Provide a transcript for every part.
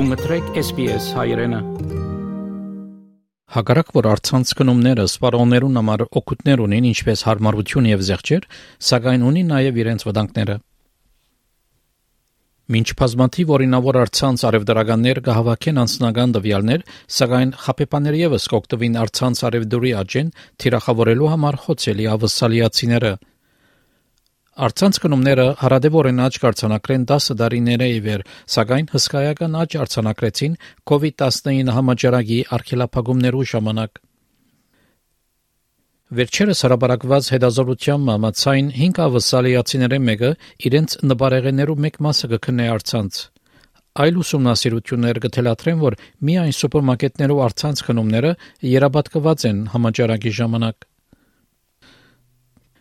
Դու մտրեք SPS հայրենը։ Հակառակ որ արցանց գնումները սպառողներուն համար օգուտներ ունին ինչպես հարմարություն եւ զեղչեր, սակայն ունի նաեւ իրենց վտանգները։ Մինչ բազմաթիվ օրինավոր արցանց արևդրականներ կհավաքեն անձնական դվյալներ, սակայն խապեպաներ եւս կօգտվին արցանց արևդուրի աջեն թիրախավորելու համար խոցելի ավսալիացիները – Արցանց գնումները հարադեպորեն աճ կարձանակրեն 10 տարիներ ի վեր, սակայն հսկայական աճ արձանագրեցին COVID-19 համաճարակի արգելափակումներու ժամանակ։ Վերջերս հրապարակված հետազոտության մամացային 5 ավսալիացիների մեկը իրենց նպարեղեններու մեկ մասը կքննե արցանց։ Այլ ուսումնասիրություններ կթելադրեն, որ միայն սուպերմարկետներու արցանց գնումները երաբատկված են համաճարակի ժամանակ։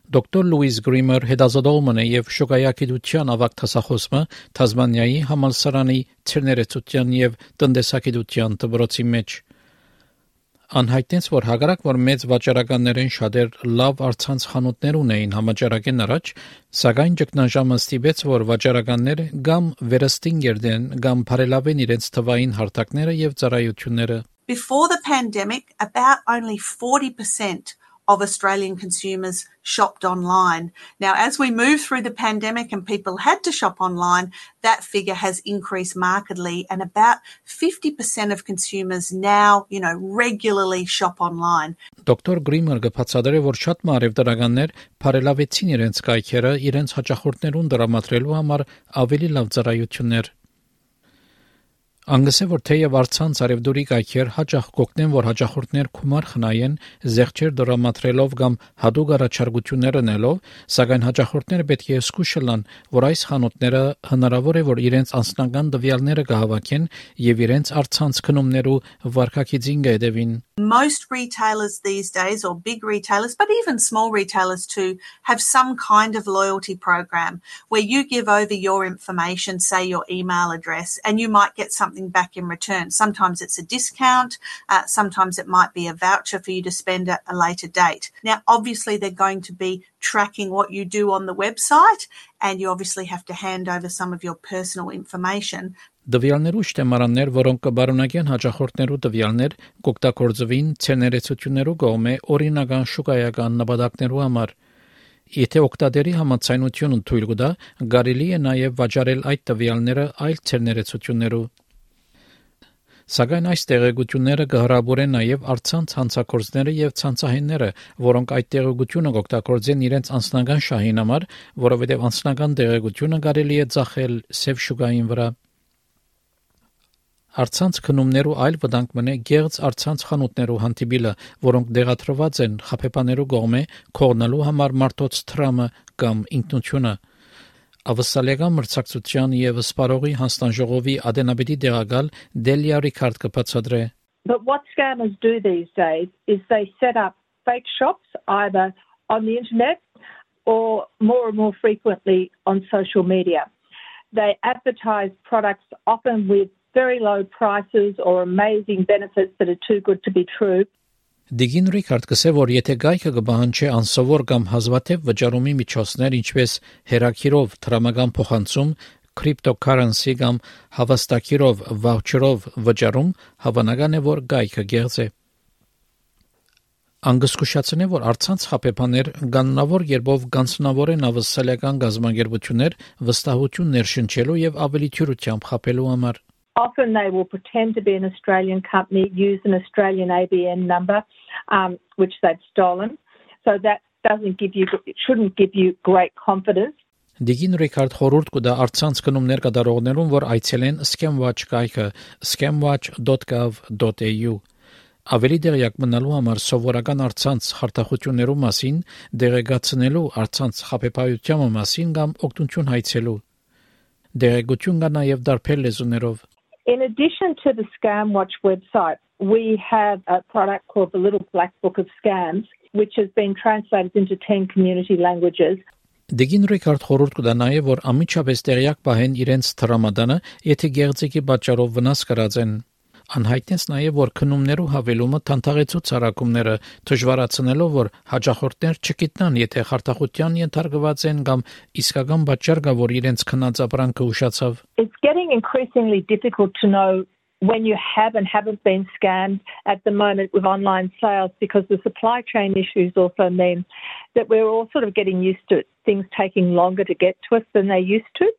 Դոկտոր Լուիս Գրիմեր հետազոտողն է եւ շոկայակիտության ավակ տասախոսը Թազմանիայի համալսարանի ցերներեցության եւ տնտեսագիտության դպրոցի մեջ անհայտնեց, որ հագարակ որ մեծ վաճառականներեն շատեր լավ արցանց խանութներ ունեին համաճարակեն առաջ, սակայն ճգնաժամը ստիպեց, որ վաճառականները կամ վերստին երդեն, կամ բարելավեն իրենց թվային հարթակները եւ ծառայությունները։ Before the pandemic, about only 40% of Australian consumers shopped online. Now, as we move through the pandemic and people had to shop online, that figure has increased markedly and about 50% of consumers now, you know, regularly shop online. Դոկտոր Գրիմեր գփացադրե, որ շատ մարևդարականներ բարելավեցին իրենց կայքերը իրենց հաճախորդներուն դրամատրելու համար ավելի լավ ծառայություններ Անգսե որ թեև արցանց արևդուրի կայքեր հաճախ կօգնեն, որ հաճախորդներ գումար խնայեն, զեղչեր դրամատրելով կամ հadoop առաջարկություններ ունելով, սակայն հաճախորդները պետք է զգուշ լինեն, որ այս խանութները հնարավոր է որ իրենց անձնական դվյալները կհավաքեն եւ իրենց արցանց քնումներու վարկակիցին կհետևին։ Most retailers these days, or big retailers, but even small retailers too, have some kind of loyalty program where you give over your information, say your email address, and you might get something back in return. Sometimes it's a discount, uh, sometimes it might be a voucher for you to spend at a later date. Now, obviously, they're going to be tracking what you do on the website, and you obviously have to hand over some of your personal information. Դվյալներու շտեմարաններ, որոնք կբարունակեն հաճախորդներու դվյալներ, կօգտագործվին ցերներեցություններու կողմէ օրինական շուկայական նպատակներու համար։ Եթե օկտադերի համացայնությունը թույլ կտա, կարելի է նաև վաճառել այդ տվյալները այլ ցերներեցություններու։ Սակայն այս տեղեկությունները կհրաբուրեն նաև արցանց հանցակործները եւ ցանցահենները, որոնք այդ տեղեկությունը կօգտագործեն իրենց անձնական շահին համար, որովհետեւ անձնական տեղեկությունը կարելի է ծախել սև շուկային վրա։ Արցանց քնումներու այլ վտանգ մնե գեղձ արցանց խանութներու հանդիպիլը, որոնք դեղատրված են խափեփաներու կողմէ կողնելու համար մարդոց տրամը կամ ինքնությունը։ Ավսալիական մրցակցության եւ սպարողի հանձնաժողովի ադենաբեդի դեղակալ Դելիա Ռիքարդ կբացատրե But what scammers do these days is they set up fake shops either on the internet or more and more frequently on social media. They advertise products often with very low prices or amazing benefits that are too good to be true. Դիգին Ռիքարդ կսե որ եթե գայքը կբահանչի անսովոր կամ հազվադեպ վճարումի միջոցներ, ինչպես հերակիրով տրամական փոխանցում, cryptocurrency կամ հավաստակիրով վաուչերով վճարում, հավանական է որ գայքը գեղձ է։ Անգսկուշացնե որ արցանց խապեփաներ գաննավոր երբով գանցնավոր են ավսալական գազագերբություններ վստահություն ներշնչելու եւ ավելի թյուրությամբ խապելու համար։ Often they will pretend to be an Australian company, use an Australian ABN number, um, which they've stolen. So that doesn't give you, it shouldn't give you great confidence. Դիգին Ռիքարդ խորուրդ կուտա արցանց կնումներ կդարողներուն, որ այցելեն scamwatch կայքը scamwatch.gov.au Ավելի դերյակ մնալու համար սովորական արցանց խարտախություններու մասին, դերեկացնելու արցանց խապեփայության մասին կամ օգնություն հայցելու։ Դերեկություն կա նաև դարբեր լեզուներով։ In addition to the Scam Watch website, we have a product called the Little Black Book of Scams, which has been translated into 10 community languages. Դեգին Ռիքարդ խորհուրդ կտա նաև որ ամիջապես տեղյակ պահեն իրենց տրամադանը, եթե գեղձիկի պատճառով վնաս կրած են։ Անհայտնեց նաև, որ քնումներու հավելումը թանթաղեցու ցարակումները դժվարացնելով, որ հաջախորդներ չգիտնան, եթե խարտախության ենթարկված են կամ իսկական պատճառ կա, որ իրենց քնած ապրանքը ուշացավ։ It's getting increasingly difficult to know when you have and haven't been scammed at the moment with online sales because the supply chain issues also mean that we're all sort of getting used to things taking longer to get to us than they used to.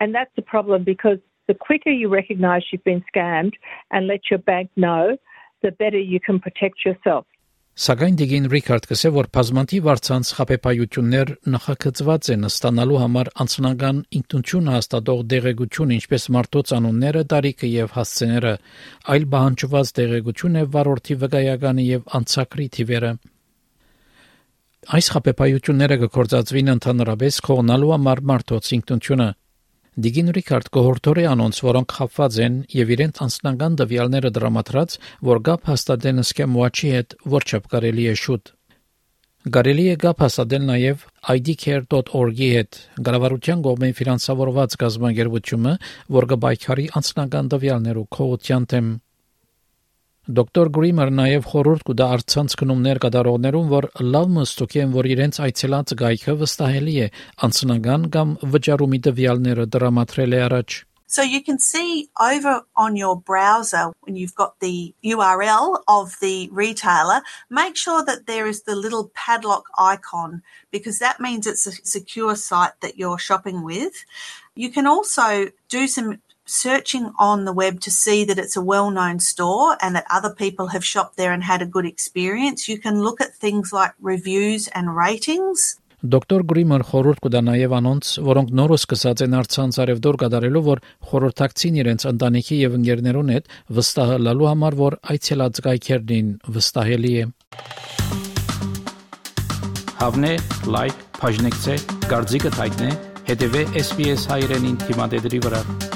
And that's a problem because the quicker you recognize you've been scammed and let your bank know, the better you can protect yourself. Սակայն Դիգին Ռիքարդ կսե որ բազմանտիվ արցանց խապեպայություններ նախագծված են ստանալու համար անձնական ինքնություն հաստատող դեղեցություն ինչպես մարդոց անունները, տարիքը եւ հասցեները, այլ բանջված դեղեցություն է վարորդի վկայականը եւ անցակրի թիվերը։ Այս խապեպայությունները կկործածվին ընդհանրապես քողնալու համար մարդոց ինքնությունը Դիգին Ռիքարդ կոհորտորի անոնց, որոնք խապված են եւ իրենց անձնական դվյալները դրամատրած, որ գապ հաստատեն սկեմ watch-ի հետ, որ չափ կարելի է շուտ։ Կարելի է գապ հաստատել նաև idcare.org-ի հետ, գարավարության կողմեն ֆինանսավորված գազམ་ագերբությունը, որ կբայքարի անձնական դվյալներու քողության թեմ Դոկտոր Գրիմեր նաև խորհուրդ կուտա արցանց գնումներ կատարողներուն, որ լավ մստուկ են, որ իրենց այցելած գայքը վստահելի է անձնական կամ վճարումի տվյալները դրամատրել է առաջ։ So you can see over on your browser when you've got the URL of the retailer, make sure that there is the little padlock icon because that means it's a secure site that you're shopping with. You can also do some searching on the web to see that it's a well-known store and that other people have shopped there and had a good experience. You can look at things like reviews and ratings. Դոկտոր Գրիմեր խորհուրդ կտա նաև անոնց, որոնք նորը սկսած են արցանց արևդոր կատարելու, որ խորհրդակցին իրենց ընտանիքի եւ ընկերներուն հետ վստահելու համար, որ այցելած գայքերն վստահելի է։ Հավնե, լայք, բաժնեկցե, դարձիկը թայտնե, հետեւե SPS հայրենին թիմադեդի վրա։